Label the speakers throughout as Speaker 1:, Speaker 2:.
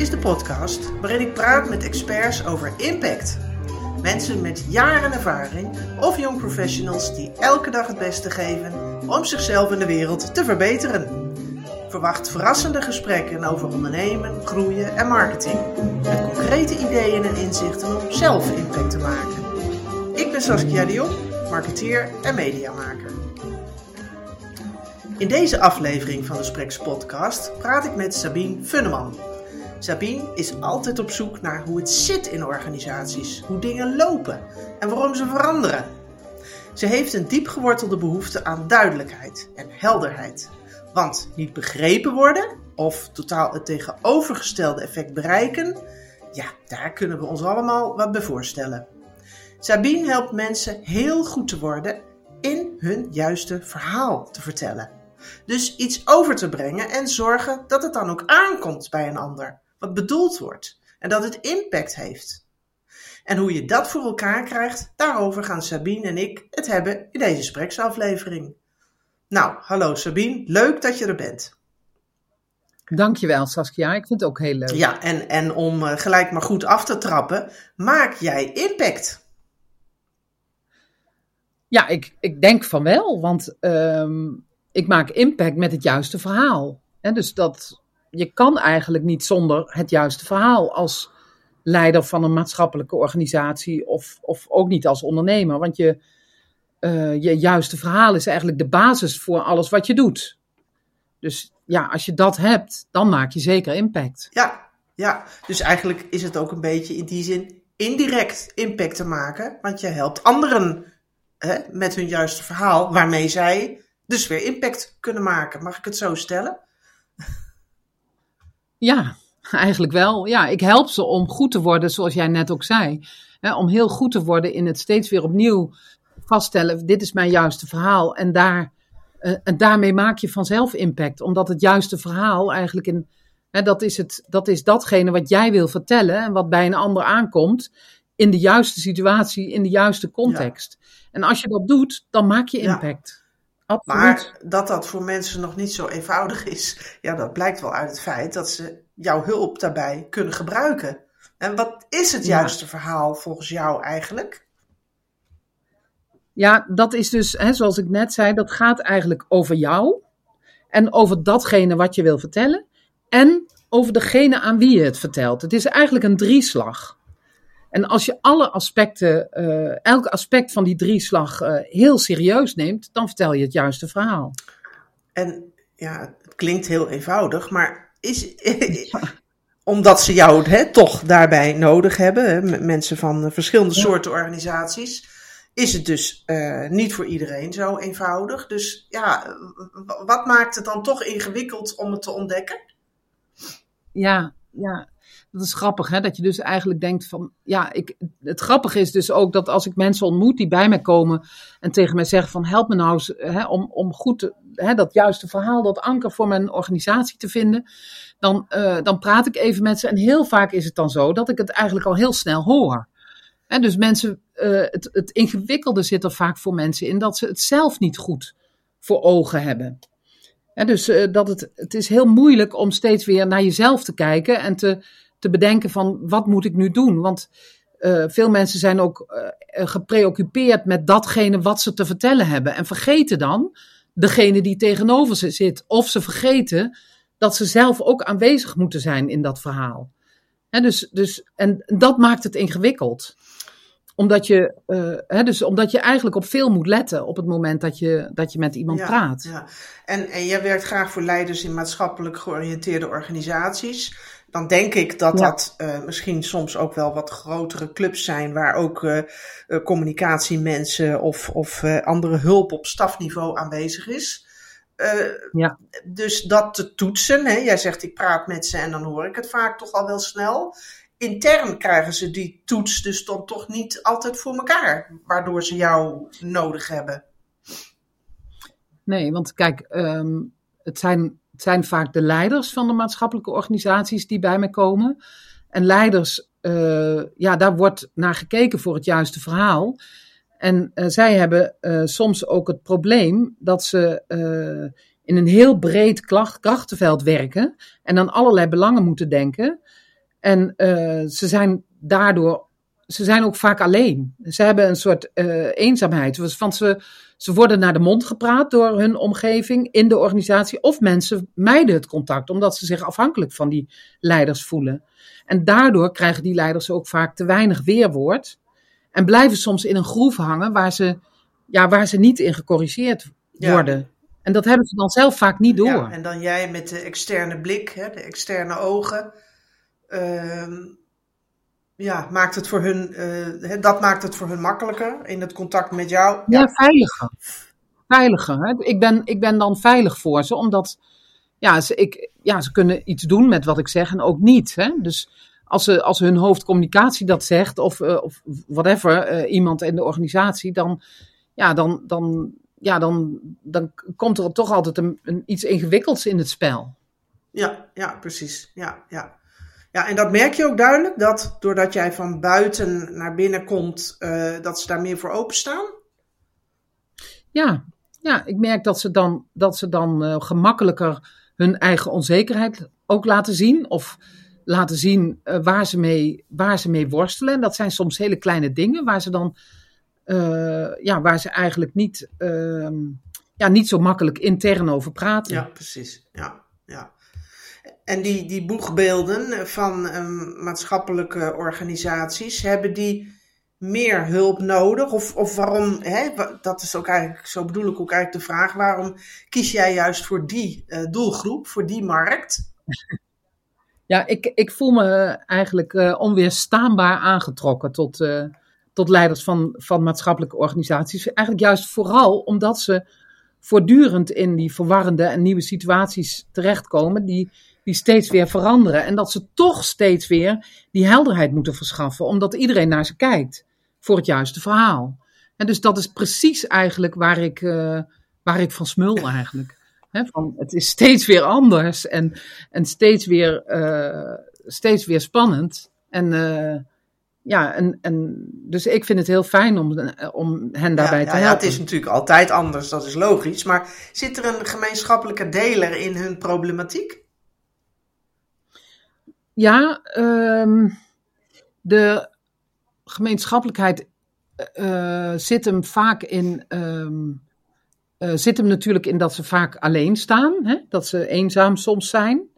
Speaker 1: is de podcast waarin ik praat met experts over impact. Mensen met jaren ervaring of jong professionals die elke dag het beste geven om zichzelf en de wereld te verbeteren. Verwacht verrassende gesprekken over ondernemen, groeien en marketing. Met concrete ideeën en inzichten om zelf impact te maken. Ik ben Saskia Dion, marketeer en mediamaker. In deze aflevering van de Spreks podcast praat ik met Sabine Funneman. Sabine is altijd op zoek naar hoe het zit in organisaties, hoe dingen lopen en waarom ze veranderen. Ze heeft een diep gewortelde behoefte aan duidelijkheid en helderheid. Want niet begrepen worden of totaal het tegenovergestelde effect bereiken, ja, daar kunnen we ons allemaal wat bij voorstellen. Sabine helpt mensen heel goed te worden in hun juiste verhaal te vertellen. Dus iets over te brengen en zorgen dat het dan ook aankomt bij een ander, wat bedoeld wordt en dat het impact heeft. En hoe je dat voor elkaar krijgt, daarover gaan Sabine en ik het hebben in deze spreksaflevering. Nou, hallo Sabine, leuk dat je er bent.
Speaker 2: Dankjewel Saskia, ik vind het ook heel leuk.
Speaker 1: Ja, en, en om uh, gelijk maar goed af te trappen, maak jij impact?
Speaker 2: Ja, ik, ik denk van wel, want um, ik maak impact met het juiste verhaal. En dus dat, je kan eigenlijk niet zonder het juiste verhaal als leider van een maatschappelijke organisatie of, of ook niet als ondernemer. Want je, uh, je juiste verhaal is eigenlijk de basis voor alles wat je doet. Dus ja, als je dat hebt, dan maak je zeker impact.
Speaker 1: Ja, ja. dus eigenlijk is het ook een beetje in die zin indirect impact te maken. Want je helpt anderen hè, met hun juiste verhaal, waarmee zij dus weer impact kunnen maken. Mag ik het zo stellen?
Speaker 2: Ja, eigenlijk wel. Ja, ik help ze om goed te worden, zoals jij net ook zei. Hè, om heel goed te worden in het steeds weer opnieuw vaststellen: dit is mijn juiste verhaal. En, daar, uh, en daarmee maak je vanzelf impact. Omdat het juiste verhaal eigenlijk in. Hè, dat, is het, dat is datgene wat jij wil vertellen en wat bij een ander aankomt. In de juiste situatie, in de juiste context. Ja. En als je dat doet, dan maak je impact. Ja.
Speaker 1: Absoluut. Maar dat dat voor mensen nog niet zo eenvoudig is, ja, dat blijkt wel uit het feit dat ze jouw hulp daarbij kunnen gebruiken. En wat is het juiste ja. verhaal volgens jou eigenlijk?
Speaker 2: Ja, dat is dus, hè, zoals ik net zei, dat gaat eigenlijk over jou en over datgene wat je wil vertellen en over degene aan wie je het vertelt. Het is eigenlijk een drieslag. En als je alle aspecten, uh, elk aspect van die drieslag uh, heel serieus neemt, dan vertel je het juiste verhaal.
Speaker 1: En ja, het klinkt heel eenvoudig, maar is, omdat ze jou hè, toch daarbij nodig hebben, hè, mensen van verschillende ja. soorten organisaties, is het dus uh, niet voor iedereen zo eenvoudig. Dus ja, wat maakt het dan toch ingewikkeld om het te ontdekken?
Speaker 2: Ja, ja. Dat is grappig, hè? dat je dus eigenlijk denkt van, ja, ik, het grappige is dus ook dat als ik mensen ontmoet die bij mij komen en tegen mij zeggen van, help me nou hè, om, om goed hè, dat juiste verhaal, dat anker voor mijn organisatie te vinden, dan, uh, dan praat ik even met ze en heel vaak is het dan zo dat ik het eigenlijk al heel snel hoor. En dus mensen, uh, het, het ingewikkelde zit er vaak voor mensen in dat ze het zelf niet goed voor ogen hebben. En dus uh, dat het, het is heel moeilijk om steeds weer naar jezelf te kijken en te, te bedenken van wat moet ik nu doen? Want uh, veel mensen zijn ook uh, gepreoccupeerd met datgene wat ze te vertellen hebben. En vergeten dan degene die tegenover ze zit. Of ze vergeten dat ze zelf ook aanwezig moeten zijn in dat verhaal. He, dus, dus, en dat maakt het ingewikkeld omdat je, uh, hè, dus omdat je eigenlijk op veel moet letten op het moment dat je, dat je met iemand
Speaker 1: ja,
Speaker 2: praat.
Speaker 1: Ja. En, en jij werkt graag voor leiders in maatschappelijk georiënteerde organisaties dan denk ik dat ja. dat uh, misschien soms ook wel wat grotere clubs zijn waar ook uh, uh, communicatiemensen of, of andere hulp op stafniveau aanwezig is. ja. Dus dat te toetsen, hè? jij zegt ik praat met ze en dan hoor ik het vaak toch al wel snel. Intern krijgen ze die toets dus dan toch niet altijd voor elkaar, waardoor ze jou nodig hebben.
Speaker 2: Nee, want kijk, um, het zijn zijn vaak de leiders van de maatschappelijke organisaties die bij mij komen. En leiders, uh, ja, daar wordt naar gekeken voor het juiste verhaal. En uh, zij hebben uh, soms ook het probleem dat ze in een heel breed krachtenveld werken en aan allerlei belangen moeten denken. En ze zijn daardoor ze zijn ook vaak alleen. Ze hebben een soort eenzaamheid. Want ze, ze worden naar de mond gepraat door hun omgeving in de organisatie. Of mensen mijden het contact, omdat ze zich afhankelijk van die leiders voelen. En daardoor krijgen die leiders ook vaak te weinig weerwoord. En blijven soms in een groef hangen waar ze, ja, waar ze niet in gecorrigeerd worden. En dat hebben ze dan zelf vaak niet door. Ja,
Speaker 1: en dan jij met de externe blik, hè, de externe ogen. Uh, ja, maakt het voor hun, uh, dat maakt het voor hun makkelijker in het contact met jou.
Speaker 2: Ja, veiliger. Veiliger. Hè? Ik, ben, ik ben dan veilig voor ze, omdat ja, ze, ik, ja, ze kunnen iets doen met wat ik zeg en ook niet. Hè? Dus als, ze, als hun hoofdcommunicatie dat zegt, of, uh, of whatever, uh, iemand in de organisatie, dan, ja, dan, dan, ja, dan, dan komt er toch altijd een, een, iets ingewikkelds in het spel.
Speaker 1: Ja, ja, precies. Ja, ja. Ja, en dat merk je ook duidelijk, dat doordat jij van buiten naar binnen komt, uh, dat ze daar meer voor openstaan?
Speaker 2: Ja, ja ik merk dat ze dan, dat ze dan uh, gemakkelijker hun eigen onzekerheid ook laten zien. Of laten zien uh, waar, ze mee, waar ze mee worstelen. En dat zijn soms hele kleine dingen waar ze dan, ja, waar ze eigenlijk niet, ehm, ja, niet zo makkelijk intern over praten.
Speaker 1: Ja, precies. Ja, ja. En die, die boegbeelden van um, maatschappelijke organisaties, hebben die meer hulp nodig? Of, of waarom, hè, dat is ook eigenlijk, zo bedoel ik ook eigenlijk de vraag, waarom kies jij juist voor die uh, doelgroep, voor die markt?
Speaker 2: Ja, ik, ik voel me eigenlijk uh, onweerstaanbaar aangetrokken tot, uh, tot leiders van, van maatschappelijke organisaties. Eigenlijk juist vooral omdat ze voortdurend in die verwarrende en nieuwe situaties terechtkomen, die die steeds weer veranderen. En dat ze toch steeds weer die helderheid moeten verschaffen, omdat iedereen naar ze kijkt voor het juiste verhaal. En dus dat is precies eigenlijk waar ik, uh, waar ik van smul eigenlijk. van, het is steeds weer anders en, en steeds, weer, uh, steeds weer spannend. En uh, ja, en, en dus ik vind het heel fijn om, om hen daarbij te helpen. Ja,
Speaker 1: het is natuurlijk altijd anders, dat is logisch. Maar zit er een gemeenschappelijke deler in hun problematiek?
Speaker 2: Ja, um, de gemeenschappelijkheid uh, zit hem vaak in. Um, uh, zit hem natuurlijk in dat ze vaak alleen staan, hè? dat ze eenzaam soms zijn.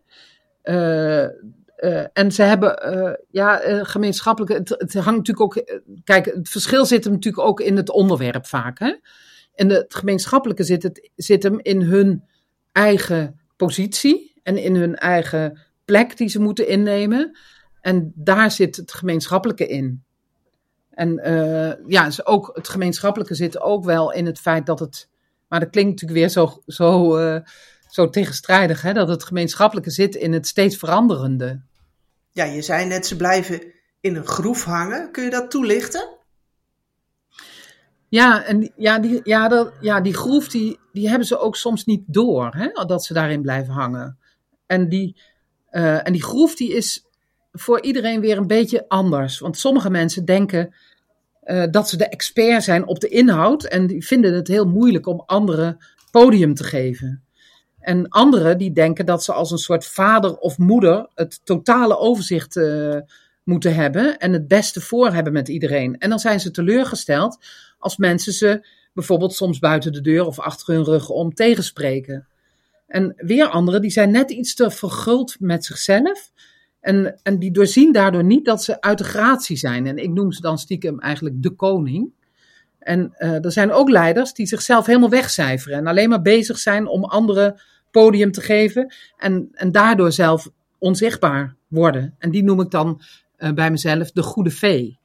Speaker 2: En ze hebben, ja, gemeenschappelijke. Het, het, hangt natuurlijk ook. Kijk, het verschil zit hem natuurlijk ook in het onderwerp vaak. Hè? En het gemeenschappelijke zit, het, zit hem in hun eigen positie en in hun eigen plek die ze moeten innemen. En daar zit het gemeenschappelijke in. En uh, ja, dus ook, het gemeenschappelijke zit ook wel in het feit dat het. Maar dat klinkt natuurlijk weer zo, zo, uh, zo tegenstrijdig, hè? dat het gemeenschappelijke zit in het steeds veranderende.
Speaker 1: Ja, je zei net, ze blijven in een groef hangen. Kun je dat toelichten?
Speaker 2: Ja, en ja, die, ja, dat, ja, die groef die, die hebben ze ook soms niet door, hè, dat ze daarin blijven hangen. En die, uh, en die groef die is voor iedereen weer een beetje anders. Want sommige mensen denken uh, dat ze de expert zijn op de inhoud en die vinden het heel moeilijk om anderen podium te geven. En anderen die denken dat ze als een soort vader of moeder het totale overzicht uh, moeten hebben en het beste voor hebben met iedereen. En dan zijn ze teleurgesteld als mensen ze bijvoorbeeld soms buiten de deur of achter hun rug om tegenspreken. En weer anderen die zijn net iets te verguld met zichzelf. En, en die doorzien daardoor niet dat ze uit de gratie zijn. En ik noem ze dan stiekem eigenlijk de koning. En uh, er zijn ook leiders die zichzelf helemaal wegcijferen. En alleen maar bezig zijn om anderen podium te geven. En, en daardoor zelf onzichtbaar worden. En die noem ik dan uh, bij mezelf de goede vee.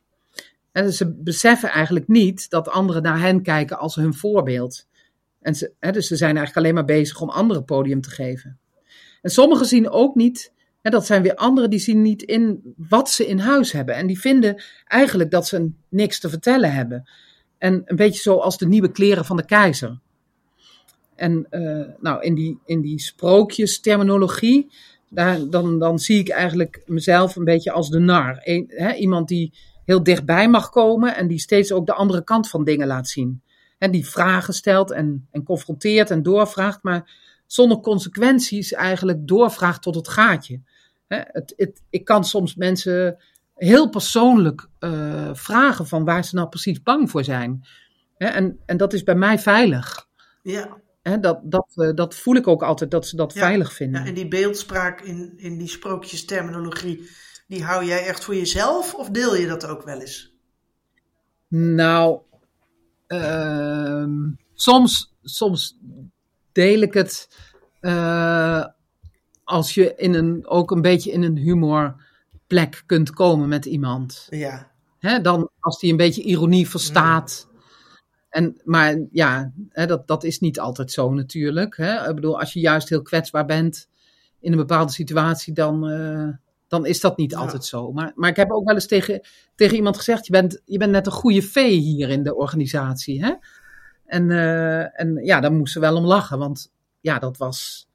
Speaker 2: En ze beseffen eigenlijk niet dat anderen naar hen kijken als hun voorbeeld. En dus ze zijn eigenlijk alleen maar bezig om anderen podium te geven. En sommigen zien ook niet, hè, dat zijn weer anderen, die zien niet in wat ze in huis hebben. En die vinden eigenlijk dat ze niks te vertellen hebben. En een beetje zoals de nieuwe kleren van de keizer. En uh, nou, in die, in die sprookjesterminologie, daar, dan, dan zie ik eigenlijk mezelf een beetje als de nar. Hè, iemand die heel dichtbij mag komen en die steeds ook de andere kant van dingen laat zien. En die vragen stelt en, en confronteert en doorvraagt, maar zonder consequenties eigenlijk doorvraagt tot het gaatje. Hè, het, het, ik kan soms mensen heel persoonlijk uh, vragen van waar ze nou precies bang voor zijn. Hè, en, en dat is bij mij veilig.
Speaker 1: Ja.
Speaker 2: Dat, dat, uh, dat voel ik ook altijd, dat ze dat
Speaker 1: Ja.
Speaker 2: veilig vinden.
Speaker 1: ja. En die beeldspraak in, in die sprookjesterminologie, die hou jij echt voor jezelf of deel je dat ook wel eens?
Speaker 2: Nou, ehm, soms, soms deel ik het eh, als je in een, ook een beetje in een humorplek kunt komen met iemand.
Speaker 1: Ja.
Speaker 2: Hè, dan als die een beetje ironie verstaat. En, maar ja, hè, dat, dat is niet altijd zo natuurlijk. Hè. Ik bedoel, als je juist heel kwetsbaar bent in een bepaalde situatie, dan, eh, dan is dat niet
Speaker 1: Ja.
Speaker 2: altijd zo. Maar, maar ik heb ook wel eens tegen, tegen iemand gezegd, je bent, je bent net een goede vee hier in de organisatie. Hè? En, eh, en ja, daar moest ze wel om lachen, want ja, dat was,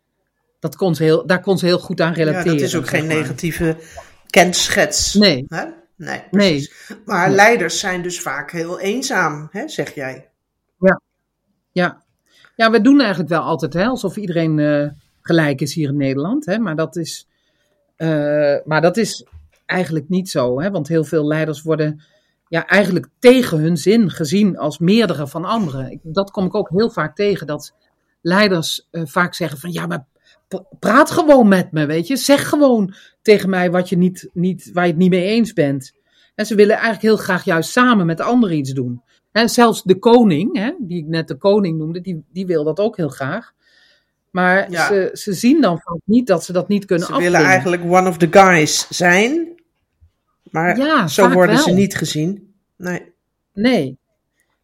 Speaker 2: dat kon ze heel, daar kon ze heel goed aan
Speaker 1: ja,
Speaker 2: relateren.
Speaker 1: dat is ook geen
Speaker 2: maar.
Speaker 1: negatieve kenschets.
Speaker 2: Nee,
Speaker 1: Hè? Nee,
Speaker 2: nee.
Speaker 1: Maar
Speaker 2: Nee.
Speaker 1: leiders zijn dus vaak heel eenzaam, hè, zeg jij.
Speaker 2: Ja. ja, we doen eigenlijk wel altijd hè, alsof iedereen eh, gelijk is hier in Nederland. Hè, maar, dat is, eh, maar dat is eigenlijk niet zo. Hè, want heel veel leiders worden ja, eigenlijk tegen hun zin gezien als meerdere van anderen. Dat kom ik ook heel vaak tegen. Dat leiders eh, vaak zeggen van ja, maar pra- praat gewoon met me, weet je. Zeg gewoon tegen mij wat je niet, niet, waar je het niet mee eens bent. En ze willen eigenlijk heel graag juist samen met anderen iets doen. En zelfs de koning, hè, die ik net de koning noemde, die, die wil dat ook heel graag. Maar
Speaker 1: Ja.
Speaker 2: ze, ze zien dan vaak niet dat ze dat niet kunnen
Speaker 1: Ze
Speaker 2: afdwingen.
Speaker 1: willen eigenlijk one of the guys zijn, maar
Speaker 2: Ja,
Speaker 1: zo worden ze niet gezien. Nee.
Speaker 2: Nee.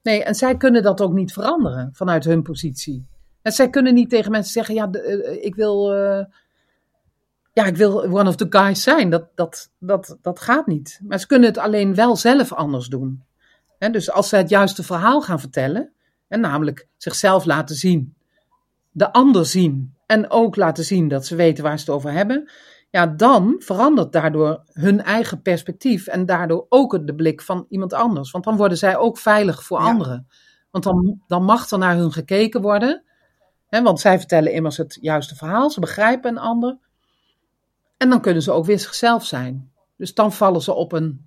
Speaker 2: Nee, en zij kunnen dat ook niet veranderen vanuit hun positie. En zij kunnen niet tegen mensen zeggen, ja, de- eh, ik wil... eh, ja, ik wil one of the guys zijn. Dat, dat, dat, dat gaat niet. Maar ze kunnen het alleen wel zelf anders doen. Dus als ze het juiste verhaal gaan vertellen, en namelijk zichzelf laten zien, de ander zien en ook laten zien dat ze weten waar ze het over hebben, ja, dan verandert daardoor hun eigen perspectief en daardoor ook de blik van iemand anders. Want dan worden zij ook veilig voor
Speaker 1: Ja.
Speaker 2: anderen. Want dan, dan mag er naar hun gekeken worden. Hè, want zij vertellen immers het juiste verhaal, ze begrijpen een ander. En dan kunnen ze ook weer zichzelf zijn. Dus dan vallen ze op een,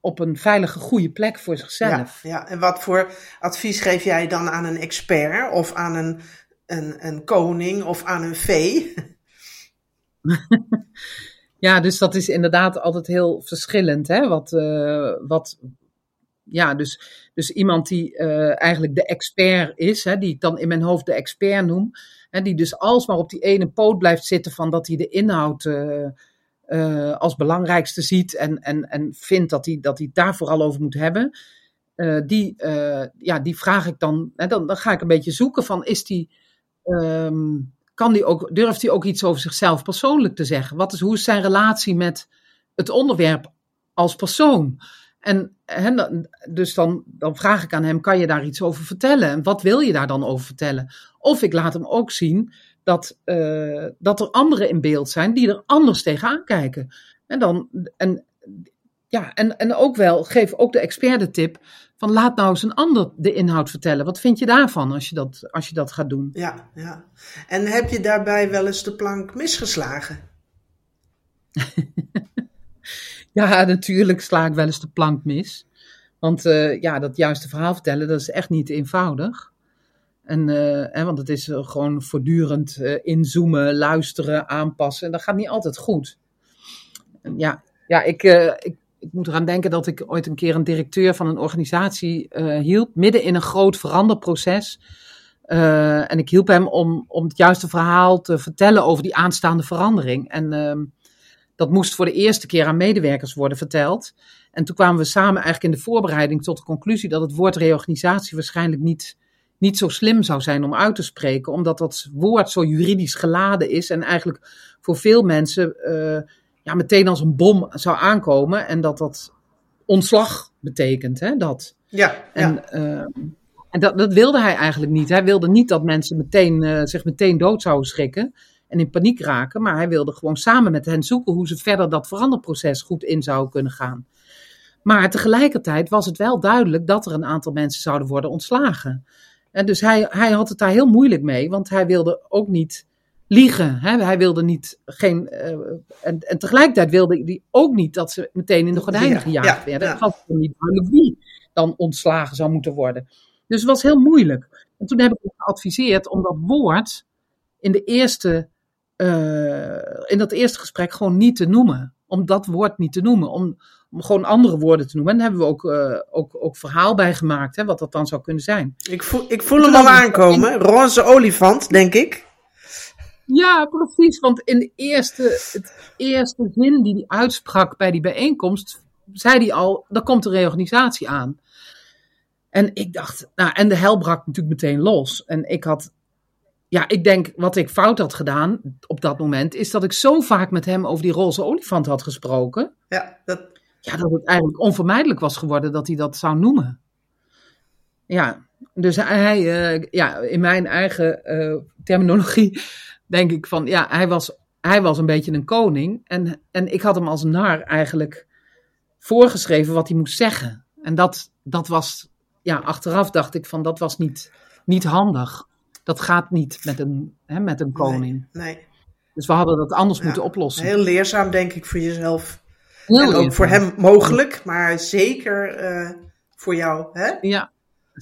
Speaker 2: op een veilige, goede plek voor
Speaker 1: Ja,
Speaker 2: zichzelf.
Speaker 1: ja, en wat voor advies geef jij dan aan een expert of aan een, een, een koning of aan een vee?
Speaker 2: Ja, dus dat is inderdaad altijd heel verschillend. Hè? Wat, eh, wat, ja, dus, dus iemand die eh, eigenlijk de expert is, hè, die ik dan in mijn hoofd de expert noem, hè, die dus alsmaar op die ene poot blijft zitten van dat hij de inhoud eh, als belangrijkste ziet en, en, en vindt dat hij, dat hij daar vooral over moet hebben. die, ja, die vraag ik dan, hè, dan, dan ga ik een beetje zoeken van, is die, ehm, kan die ook, durft hij ook iets over zichzelf persoonlijk te zeggen? Wat is, hoe is zijn relatie met het onderwerp als persoon? En dus dan, dan vraag ik aan hem, kan je daar iets over vertellen? En wat wil je daar dan over vertellen? Of ik laat hem ook zien dat, eh, dat er anderen in beeld zijn die er anders tegenaan kijken. En, dan, en, ja, en, en ook wel, geef ook de expert de tip van laat nou eens een ander de inhoud vertellen. Wat vind je daarvan als je dat, als je dat gaat doen?
Speaker 1: Ja, ja. En heb je daarbij wel eens de plank misgeslagen?
Speaker 2: Ja, natuurlijk sla ik wel eens de plank mis. Want eh, ja, dat juiste verhaal vertellen, dat is echt niet eenvoudig. En, eh, hè, want het is eh, gewoon voortdurend inzoomen, luisteren, aanpassen. En dat gaat niet altijd goed. En ja, ja ik, ik, ik moet eraan denken dat ik ooit een keer een directeur van een organisatie eh, hielp. Midden in een groot veranderproces. Eh, en ik hielp hem om, om het juiste verhaal te vertellen over die aanstaande verandering. En ehm, dat moest voor de eerste keer aan medewerkers worden verteld. En toen kwamen we samen eigenlijk in de voorbereiding tot de conclusie dat het woord reorganisatie waarschijnlijk niet, niet zo slim zou zijn om uit te spreken, omdat dat woord zo juridisch geladen is en eigenlijk voor veel mensen eh, ja, meteen als een bom zou aankomen en dat dat ontslag betekent. Hè, dat.
Speaker 1: Ja, ja.
Speaker 2: En, eh, en dat, dat wilde hij eigenlijk niet. Hij wilde niet dat mensen meteen, eh, zich meteen dood zouden schrikken en in paniek raken. Maar hij wilde gewoon samen met hen zoeken hoe ze verder dat veranderproces goed in zouden kunnen gaan. Maar tegelijkertijd was het wel duidelijk dat er een aantal mensen zouden worden ontslagen. En dus hij, hij had het daar heel moeilijk mee, want hij wilde ook niet liegen. Hè? Hij wilde niet geen. eh, en, en tegelijkertijd wilde hij ook niet dat ze meteen in de gordijnen
Speaker 1: Ja,
Speaker 2: gejaagd
Speaker 1: ja,
Speaker 2: werden. Het was niet duidelijk wie dan ontslagen zou moeten worden. Dus het was heel moeilijk. En toen heb ik hem geadviseerd om dat woord in, de eerste, eh, in dat eerste gesprek gewoon niet te noemen. Om dat woord niet te noemen. Om, om gewoon andere woorden te noemen. En daar hebben we ook, eh, ook, ook verhaal bij gemaakt, hè, wat dat dan zou kunnen zijn.
Speaker 1: Ik voel, ik voel hem al aankomen. Roze olifant, denk ik.
Speaker 2: Ja, precies. Want in de eerste, het eerste zin die hij uitsprak bij die bijeenkomst, zei hij al, er komt een reorganisatie aan. En ik dacht, nou, en de hel brak natuurlijk meteen los. En ik had, ja, ik denk wat ik fout had gedaan op dat moment, is dat ik zo vaak met hem over die roze olifant had gesproken,
Speaker 1: Ja, dat,
Speaker 2: ja, dat het eigenlijk onvermijdelijk was geworden dat hij dat zou noemen. Ja, dus hij, eh, ja, in mijn eigen eh, terminologie denk ik van, ja, hij was, hij was een beetje een koning. En, en ik had hem als nar eigenlijk voorgeschreven wat hij moest zeggen. En dat, dat was, ja, achteraf dacht ik van, dat was niet, niet handig. Dat gaat niet met een, hè, met een koning.
Speaker 1: nee.
Speaker 2: Dus we hadden dat anders
Speaker 1: Ja,
Speaker 2: moeten oplossen.
Speaker 1: Heel leerzaam, denk ik, voor jezelf.
Speaker 2: Heel
Speaker 1: en ook voor hem mogelijk, maar zeker eh, voor jou. Hè?
Speaker 2: Ja,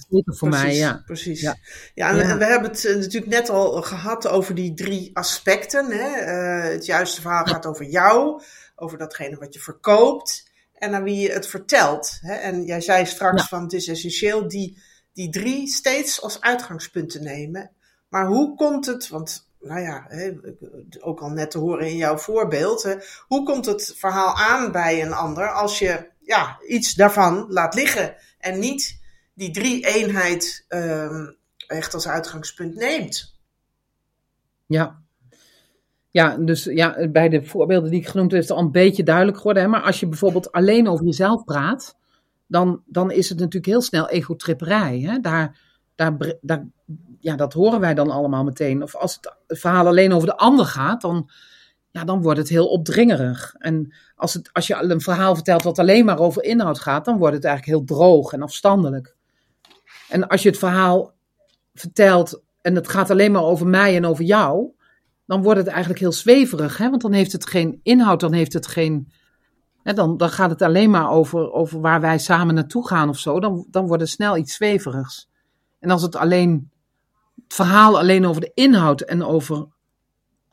Speaker 2: zeker voor mij, ja.
Speaker 1: Precies. Ja.
Speaker 2: Ja.
Speaker 1: en
Speaker 2: Ja.
Speaker 1: we- we hebben het eh, natuurlijk net al gehad over die drie aspecten. Hè? Eh, het juiste verhaal gaat over jou, over datgene wat je verkoopt en aan wie je het vertelt. Hè? En jij zei straks
Speaker 2: Ja.
Speaker 1: van het is essentieel die, die drie steeds als uitgangspunt te nemen. Maar hoe komt het, want nou ja, hè, ook al net te horen in jouw voorbeeld, hoe komt het verhaal aan bij een ander als je ja, iets daarvan laat liggen en niet die drie-eenheid ehm, echt als uitgangspunt neemt?
Speaker 2: Ja. Ja, dus ja, bij de voorbeelden die ik genoemd heb, is het al een beetje duidelijk geworden. Hè? Maar als je bijvoorbeeld alleen over jezelf praat, dan, dan is het natuurlijk heel snel egotripperij. Hè? Daar, daar, daar, ja, dat horen wij dan allemaal meteen. Of als het verhaal alleen over de ander gaat, dan, ja, dan wordt het heel opdringerig. En als, het, als je een verhaal vertelt wat alleen maar over inhoud gaat, dan wordt het eigenlijk heel droog en afstandelijk. En als je het verhaal vertelt en het gaat alleen maar over mij en over jou, dan wordt het eigenlijk heel zweverig. Hè? Want dan heeft het geen inhoud, dan heeft het geen. Hè, dan, dan gaat het alleen maar over, over waar wij samen naartoe gaan of zo. Dan, dan wordt het snel iets zweverigs. En als het alleen. Het verhaal alleen over de inhoud en over.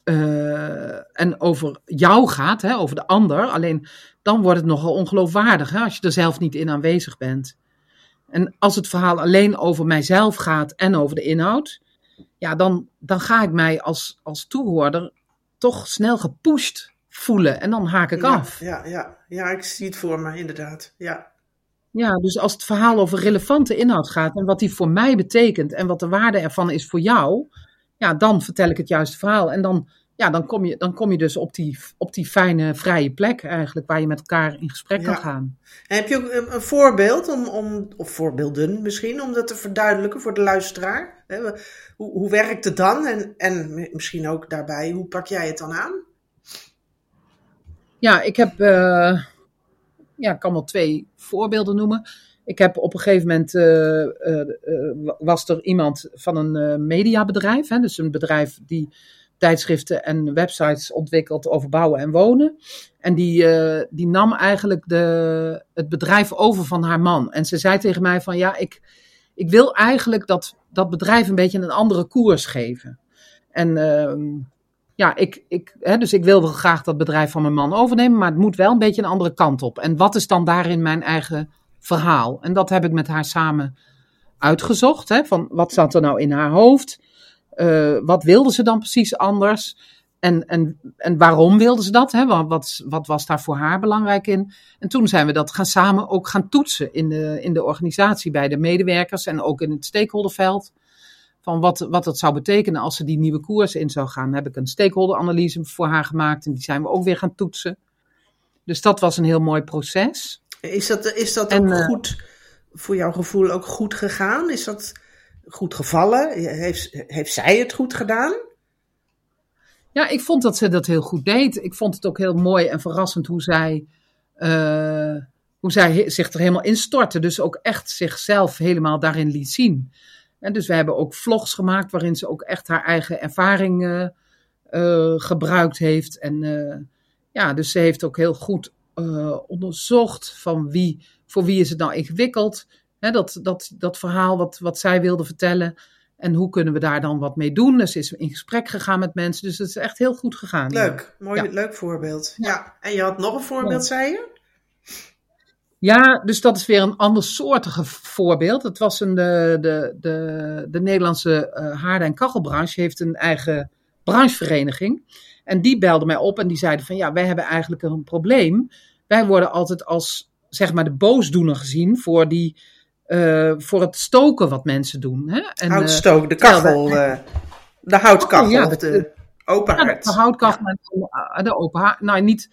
Speaker 2: eh, en over jou gaat, hè, over de ander. Alleen dan wordt het nogal ongeloofwaardig hè, als je er zelf niet in aanwezig bent. En als het verhaal alleen over mijzelf gaat en over de inhoud, ja, dan, dan ga ik mij als, als toehoorder toch snel gepusht voelen. En dan haak ik
Speaker 1: ja,
Speaker 2: af.
Speaker 1: Ja, ja, ja, ik zie het voor me, inderdaad. Ja,
Speaker 2: Ja, dus als het verhaal over relevante inhoud gaat en wat die voor mij betekent en wat de waarde ervan is voor jou, ja, dan vertel ik het juiste verhaal. En dan, ja, dan, kom, je, dan kom je dus op die, op die fijne, vrije plek eigenlijk, waar je met elkaar in gesprek
Speaker 1: Ja.
Speaker 2: kan gaan.
Speaker 1: En heb je ook een, een voorbeeld, om, om, of voorbeelden misschien, om dat te verduidelijken voor de luisteraar? Hoe, hoe werkt het dan? En, en misschien ook daarbij, hoe pak jij het dan aan?
Speaker 2: Ja, ik heb, eh, ja, ik kan wel twee voorbeelden noemen. Ik heb op een gegeven moment, eh, eh, was er iemand van een mediabedrijf, hè, dus een bedrijf die tijdschriften en websites ontwikkelt over bouwen en wonen. En die, eh, die nam eigenlijk de, het bedrijf over van haar man. En ze zei tegen mij van, ja, ik, ik wil eigenlijk dat, dat bedrijf een beetje een andere koers geven. En ehm, ja, ik, ik, hè, dus ik wil wel graag dat bedrijf van mijn man overnemen, maar het moet wel een beetje een andere kant op. En wat is dan daarin mijn eigen verhaal? En dat heb ik met haar samen uitgezocht. Hè, van wat zat er nou in haar hoofd? Eh, wat wilde ze dan precies anders? En, en, en waarom wilde ze dat? Hè? Wat, wat, was daar voor haar belangrijk in? En toen zijn we dat gaan samen ook gaan toetsen in de, in de organisatie bij de medewerkers en ook in het stakeholderveld van wat, wat het zou betekenen als ze die nieuwe koers in zou gaan. heb ik een stakeholderanalyse voor haar gemaakt en die zijn we ook weer gaan toetsen. Dus dat was een heel mooi proces.
Speaker 1: Is dat, is dat ook
Speaker 2: eh,
Speaker 1: goed, voor jouw gevoel ook goed gegaan? Is dat goed gevallen? Heeft, heeft zij het goed gedaan?
Speaker 2: Ja, ik vond dat ze dat heel goed deed. Ik vond het ook heel mooi en verrassend hoe zij, eh, hoe zij zich er helemaal in stortte. Dus ook echt zichzelf helemaal daarin liet zien. En dus we hebben ook vlogs gemaakt waarin ze ook echt haar eigen ervaring eh, gebruikt heeft. En ja, dus ze heeft ook heel goed onderzocht van wie, voor wie is het nou ingewikkeld. Hè, dat, dat, dat verhaal wat, wat zij wilde vertellen. En hoe kunnen we daar dan wat mee doen? Dus is in gesprek gegaan met mensen. Dus het is echt heel goed gegaan.
Speaker 1: Leuk, mooi, leuk voorbeeld. Ja. En je had nog een voorbeeld, zei je?
Speaker 2: Ja, dus dat is weer een andersoortige voorbeeld. Het was een, de, de, de, de Nederlandse uh, haarden- en kachelbranche heeft een eigen branchevereniging. En die belde mij op en die zeiden van ja, wij hebben eigenlijk een probleem. Wij worden altijd als zeg maar de boosdoener gezien voor die uh, voor het stoken wat mensen doen. Hè?
Speaker 1: En, Houtstoken, de kachel, de, de houtkachel, oh, ja, de, de, open haard.
Speaker 2: de houtkachel en de open haard. Nou, niet,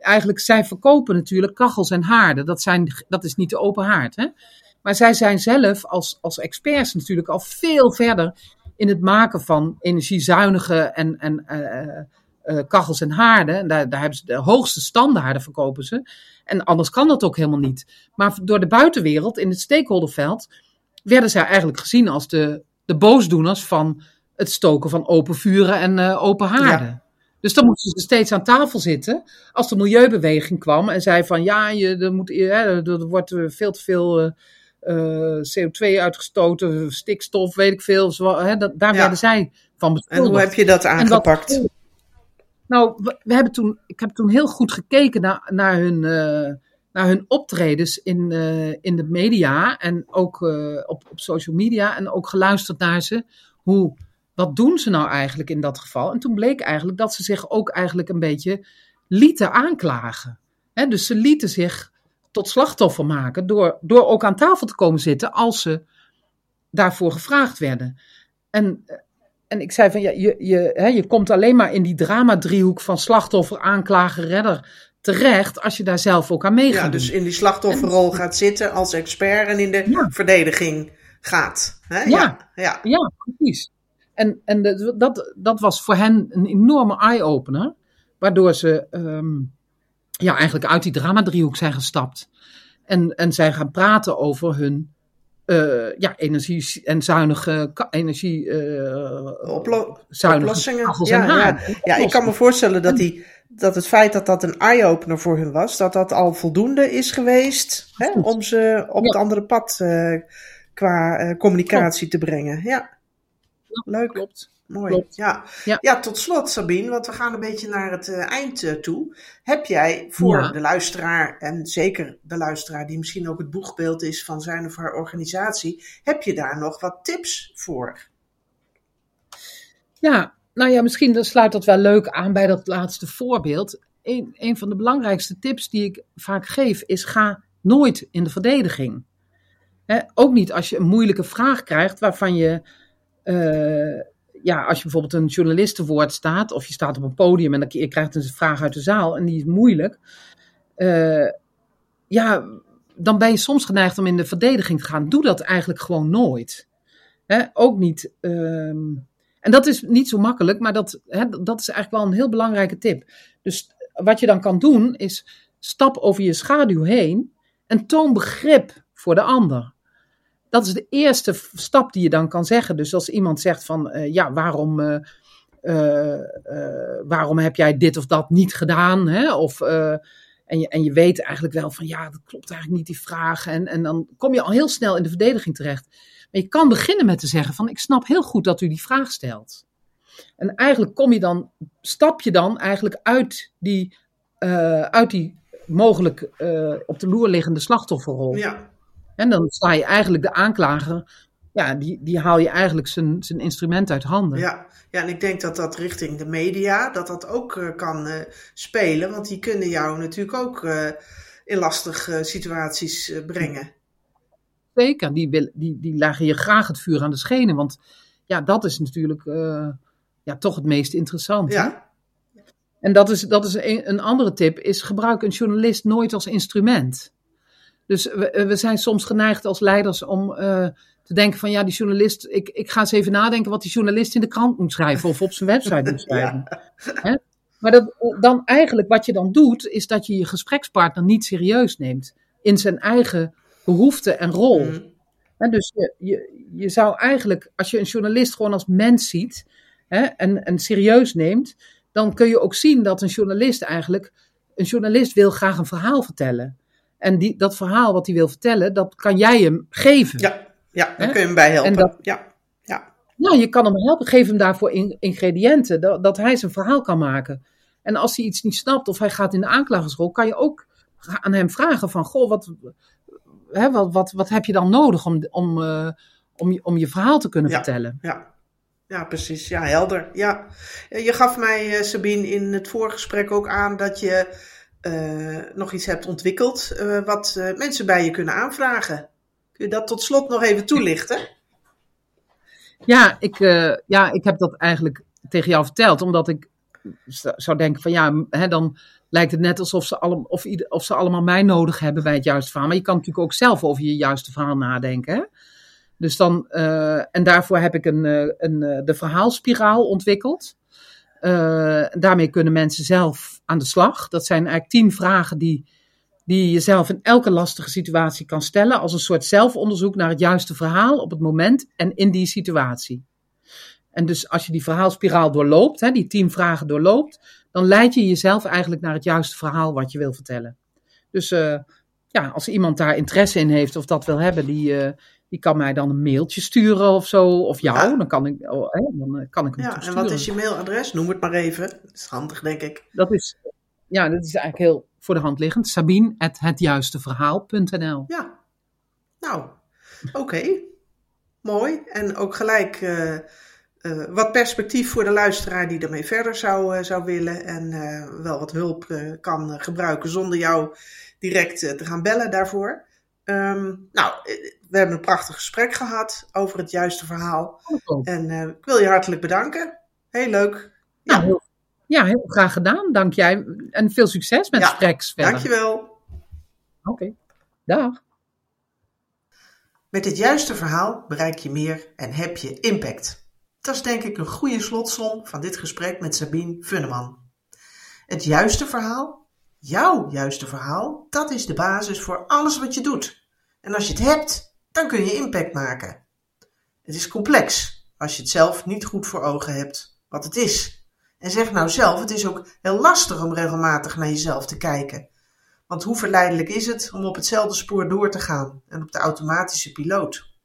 Speaker 2: eigenlijk, zij verkopen natuurlijk kachels en haarden. Dat, zijn, dat is niet de open haard. Hè? Maar zij zijn zelf als, als experts natuurlijk al veel verder in het maken van energiezuinige en, en uh, kachels en haarden. En daar, daar hebben ze de hoogste standaarden verkopen ze. En anders kan dat ook helemaal niet. Maar door de buitenwereld in het stakeholderveld werden zij eigenlijk gezien als de, de boosdoeners van het stoken van open vuren en uh, open haarden. Dus dan moesten ze steeds aan tafel zitten als de milieubeweging kwam en zei van ja, je, er, moet, er wordt veel te veel uh, uh, CO2 uitgestoten, stikstof, weet ik veel. Zo, hè, dat, daar werden zij van beschuldigd.
Speaker 1: En hoe heb je dat aangepakt?
Speaker 2: Nou, we, hebben toen, ik heb toen heel goed gekeken naar, naar, hun, uh, naar hun optredens in, uh, in de media en ook uh, op, op social media en ook geluisterd naar ze. Hoe, wat doen ze nou eigenlijk in dat geval? En toen bleek eigenlijk dat ze zich ook eigenlijk een beetje lieten aanklagen. Dus ze lieten zich tot slachtoffer maken door, door ook aan tafel te komen zitten als ze daarvoor gevraagd werden. En en ik zei van ja, je, je, hè, je komt alleen maar in die drama-driehoek van slachtoffer, aanklager, redder terecht als je daar zelf ook aan meegaat. Ja,
Speaker 1: dus in die slachtofferrol gaat zitten als expert en in de verdediging gaat. Hè?
Speaker 2: Ja, ja, ja. ja, precies. En, en de, dat, dat was voor hen een enorme eye-opener, waardoor ze um, ja, eigenlijk uit die drama-driehoek zijn gestapt. En, en zijn gaan praten over hun uh, ja, energie en zuinige energie uh,
Speaker 1: Oplo oplossingen. Ja, ja. ja, ik kan me voorstellen dat, die, dat het feit dat dat een eye-opener voor hun was, dat dat al voldoende is geweest hè, om ze op het andere pad uh, qua communicatie te brengen. Ja, leuk.
Speaker 2: Klopt.
Speaker 1: Mooi. Ja. ja. Ja. tot slot Sabine, want we gaan een beetje naar het uh, eind uh, toe. Heb jij voor de luisteraar, en zeker de luisteraar die misschien ook het boegbeeld is van zijn of haar organisatie, heb je daar nog wat tips voor?
Speaker 2: Ja, nou ja, misschien dan sluit dat wel leuk aan bij dat laatste voorbeeld. Een, een van de belangrijkste tips die ik vaak geef is ga nooit in de verdediging. ook niet als je een moeilijke vraag krijgt waarvan je... Uh, ja, als je bijvoorbeeld een journalistenwoord staat, of je staat op een podium en dan, je krijgt een vraag uit de zaal en die is moeilijk. Uh, ja, dan ben je soms geneigd om in de verdediging te gaan. Doe dat eigenlijk gewoon nooit. Hè, ook niet. Um, en dat is niet zo makkelijk, maar dat, hè, dat is eigenlijk wel een heel belangrijke tip. Dus wat je dan kan doen, is stap over je schaduw heen en toon begrip voor de ander dat is de eerste stap die je dan kan zeggen. Dus als iemand zegt van, uh, ja, waarom, uh, uh, waarom heb jij dit of dat niet gedaan? Hè? Of, en, je, en je weet eigenlijk wel van, ja, dat klopt eigenlijk niet, die vraag. En, en dan kom je al heel snel in de verdediging terecht. Maar je kan beginnen met te zeggen van, ik snap heel goed dat u die vraag stelt. En eigenlijk kom je dan, stap je dan eigenlijk uit die, uit die mogelijk op de loer liggende slachtofferrol.
Speaker 1: Ja.
Speaker 2: En dan sta je eigenlijk de aanklager, ja, die, die haal je eigenlijk zijn, zijn instrument uit handen.
Speaker 1: Ja. ja, en ik denk dat dat richting de media, dat dat ook uh, kan uh, spelen. Want die kunnen jou natuurlijk ook uh, in lastige situaties brengen.
Speaker 2: Zeker, die, wil, die, die leggen je graag het vuur aan de schenen. Want ja, dat is natuurlijk ja, toch het meest interessant. Ja. En dat is, dat is een, een andere tip, is gebruik een journalist nooit als instrument. Dus we, we zijn soms geneigd als leiders om uh, te denken van ja, die journalist, ik, ik ga eens even nadenken wat die journalist in de krant moet schrijven of op zijn website moet schrijven. ja. Maar dat, dan eigenlijk wat je dan doet, is dat je je gesprekspartner niet serieus neemt in zijn eigen behoeften en rol. Mm. dus je, je, je zou eigenlijk, als je een journalist gewoon als mens ziet, hè, en, en serieus neemt, dan kun je ook zien dat een journalist eigenlijk, een journalist wil graag een verhaal vertellen. En die, dat verhaal wat hij wil vertellen, dat kan jij hem geven.
Speaker 1: Ja, ja daar kun je hem bij helpen.
Speaker 2: En dat-
Speaker 1: ja, ja.
Speaker 2: Ja, je kan hem helpen. Geef hem daarvoor in- ingrediënten, dat, dat hij zijn verhaal kan maken. En als hij iets niet snapt of hij gaat in de aanklagersrol, kan je ook aan hem vragen van, goh, wat, hè, wat, wat, wat heb je dan nodig om, om, eh, om, je, om je verhaal te kunnen
Speaker 1: Ja.
Speaker 2: vertellen?
Speaker 1: Ja, ja precies. Ja, helder. Ja. Je gaf mij, eh, Sabine, in het voorgesprek ook aan dat je nog iets hebt ontwikkeld eh, wat eh, mensen bij je kunnen aanvragen. Kun je dat tot slot nog even toelichten?
Speaker 2: Ja, ik, eh, ja, ik heb dat eigenlijk tegen jou verteld, omdat ik zou denken van ja, hè, dan lijkt het net alsof ze, allem, of, of ze allemaal mij nodig hebben bij het juiste verhaal. Maar je kan natuurlijk ook zelf over je juiste verhaal nadenken. Hè? Dus dan, eh, en daarvoor heb ik een, eh, een, eh, de verhaalspiraal ontwikkeld. Eh, daarmee kunnen mensen zelf aan de slag. Dat zijn eigenlijk tien vragen die, die je jezelf in elke lastige situatie kan stellen. Als een soort zelfonderzoek naar het juiste verhaal op het moment en in die situatie. En dus als je die verhaalspiraal doorloopt, hè, die tien vragen doorloopt, dan leid je jezelf eigenlijk naar het juiste verhaal wat je wil vertellen. Dus eh, ja, als iemand daar interesse in heeft of dat wil hebben, die, eh, die kan mij dan een mailtje sturen of zo. Of jou,
Speaker 1: Ja.
Speaker 2: dan, kan ik, oh, hè, dan eh, kan ik hem
Speaker 1: Ja, en wat is je mailadres? Noem het maar even. Dat is handig, denk ik.
Speaker 2: Dat is, ja, dat is eigenlijk heel voor de hand liggend. Sabine.hetjuisteverhaal.nl
Speaker 1: Ja. Nou, oké. Mooi. En ook gelijk eh, eh, wat perspectief voor de luisteraar die ermee verder zou, zou willen. En wel wat hulp kan gebruiken zonder jou direct te gaan bellen daarvoor. Ehm, nou, we hebben een prachtig gesprek gehad over het juiste verhaal. En eh, ik wil je hartelijk bedanken. Heel leuk.
Speaker 2: Nou, heel, ja, heel graag gedaan. Dank jij. En veel succes met
Speaker 1: Ja,
Speaker 2: Spreks verder.
Speaker 1: Dankjewel.
Speaker 2: Oké. Dag.
Speaker 1: Met het juiste verhaal bereik je meer en heb je impact. Dat is denk ik een goede slotsom van dit gesprek met Sabine Funneman. Het juiste verhaal, jouw juiste verhaal, dat is de basis voor alles wat je doet. En als je het hebt, dan kun je impact maken. Het is complex als je het zelf niet goed voor ogen hebt wat het is. En zeg nou zelf, het is ook heel lastig om regelmatig naar jezelf te kijken. Want hoe verleidelijk is het om op hetzelfde spoor door te gaan en op de automatische piloot?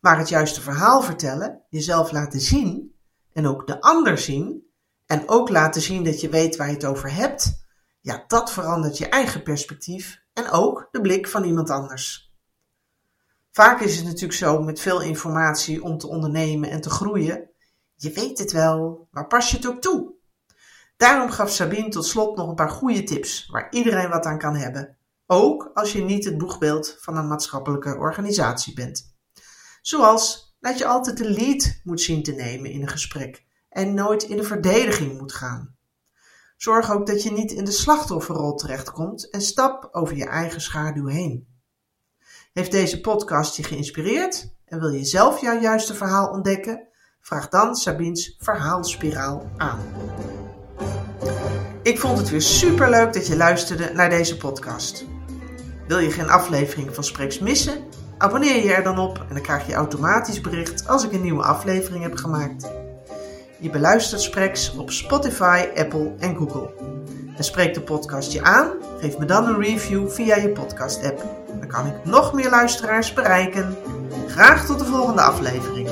Speaker 1: Maar het juiste verhaal vertellen, jezelf laten zien en ook de ander zien en ook laten zien dat je weet waar je het over hebt, ja, dat verandert je eigen perspectief en ook de blik van iemand anders. Vaak is het natuurlijk zo met veel informatie om te ondernemen en te groeien. Je weet het wel, maar pas je het ook toe? Daarom gaf Sabine tot slot nog een paar goede tips waar iedereen wat aan kan hebben. Ook als je niet het boegbeeld van een maatschappelijke organisatie bent. Zoals dat je altijd de lead moet zien te nemen in een gesprek en nooit in de verdediging moet gaan. Zorg ook dat je niet in de slachtofferrol terechtkomt en stap over je eigen schaduw heen. Heeft deze podcast je geïnspireerd en wil je zelf jouw juiste verhaal ontdekken? Vraag dan Sabine's verhaalspiraal aan. Ik vond het weer super leuk dat je luisterde naar deze podcast. Wil je geen aflevering van Spreeks missen? Abonneer je er dan op en dan krijg je automatisch bericht als ik een nieuwe aflevering heb gemaakt. Je beluistert Spreks op Spotify, Apple en Google. En spreekt de podcast je aan? Geef me dan een review via je podcast app. Dan kan ik nog meer luisteraars bereiken. Graag tot de volgende aflevering.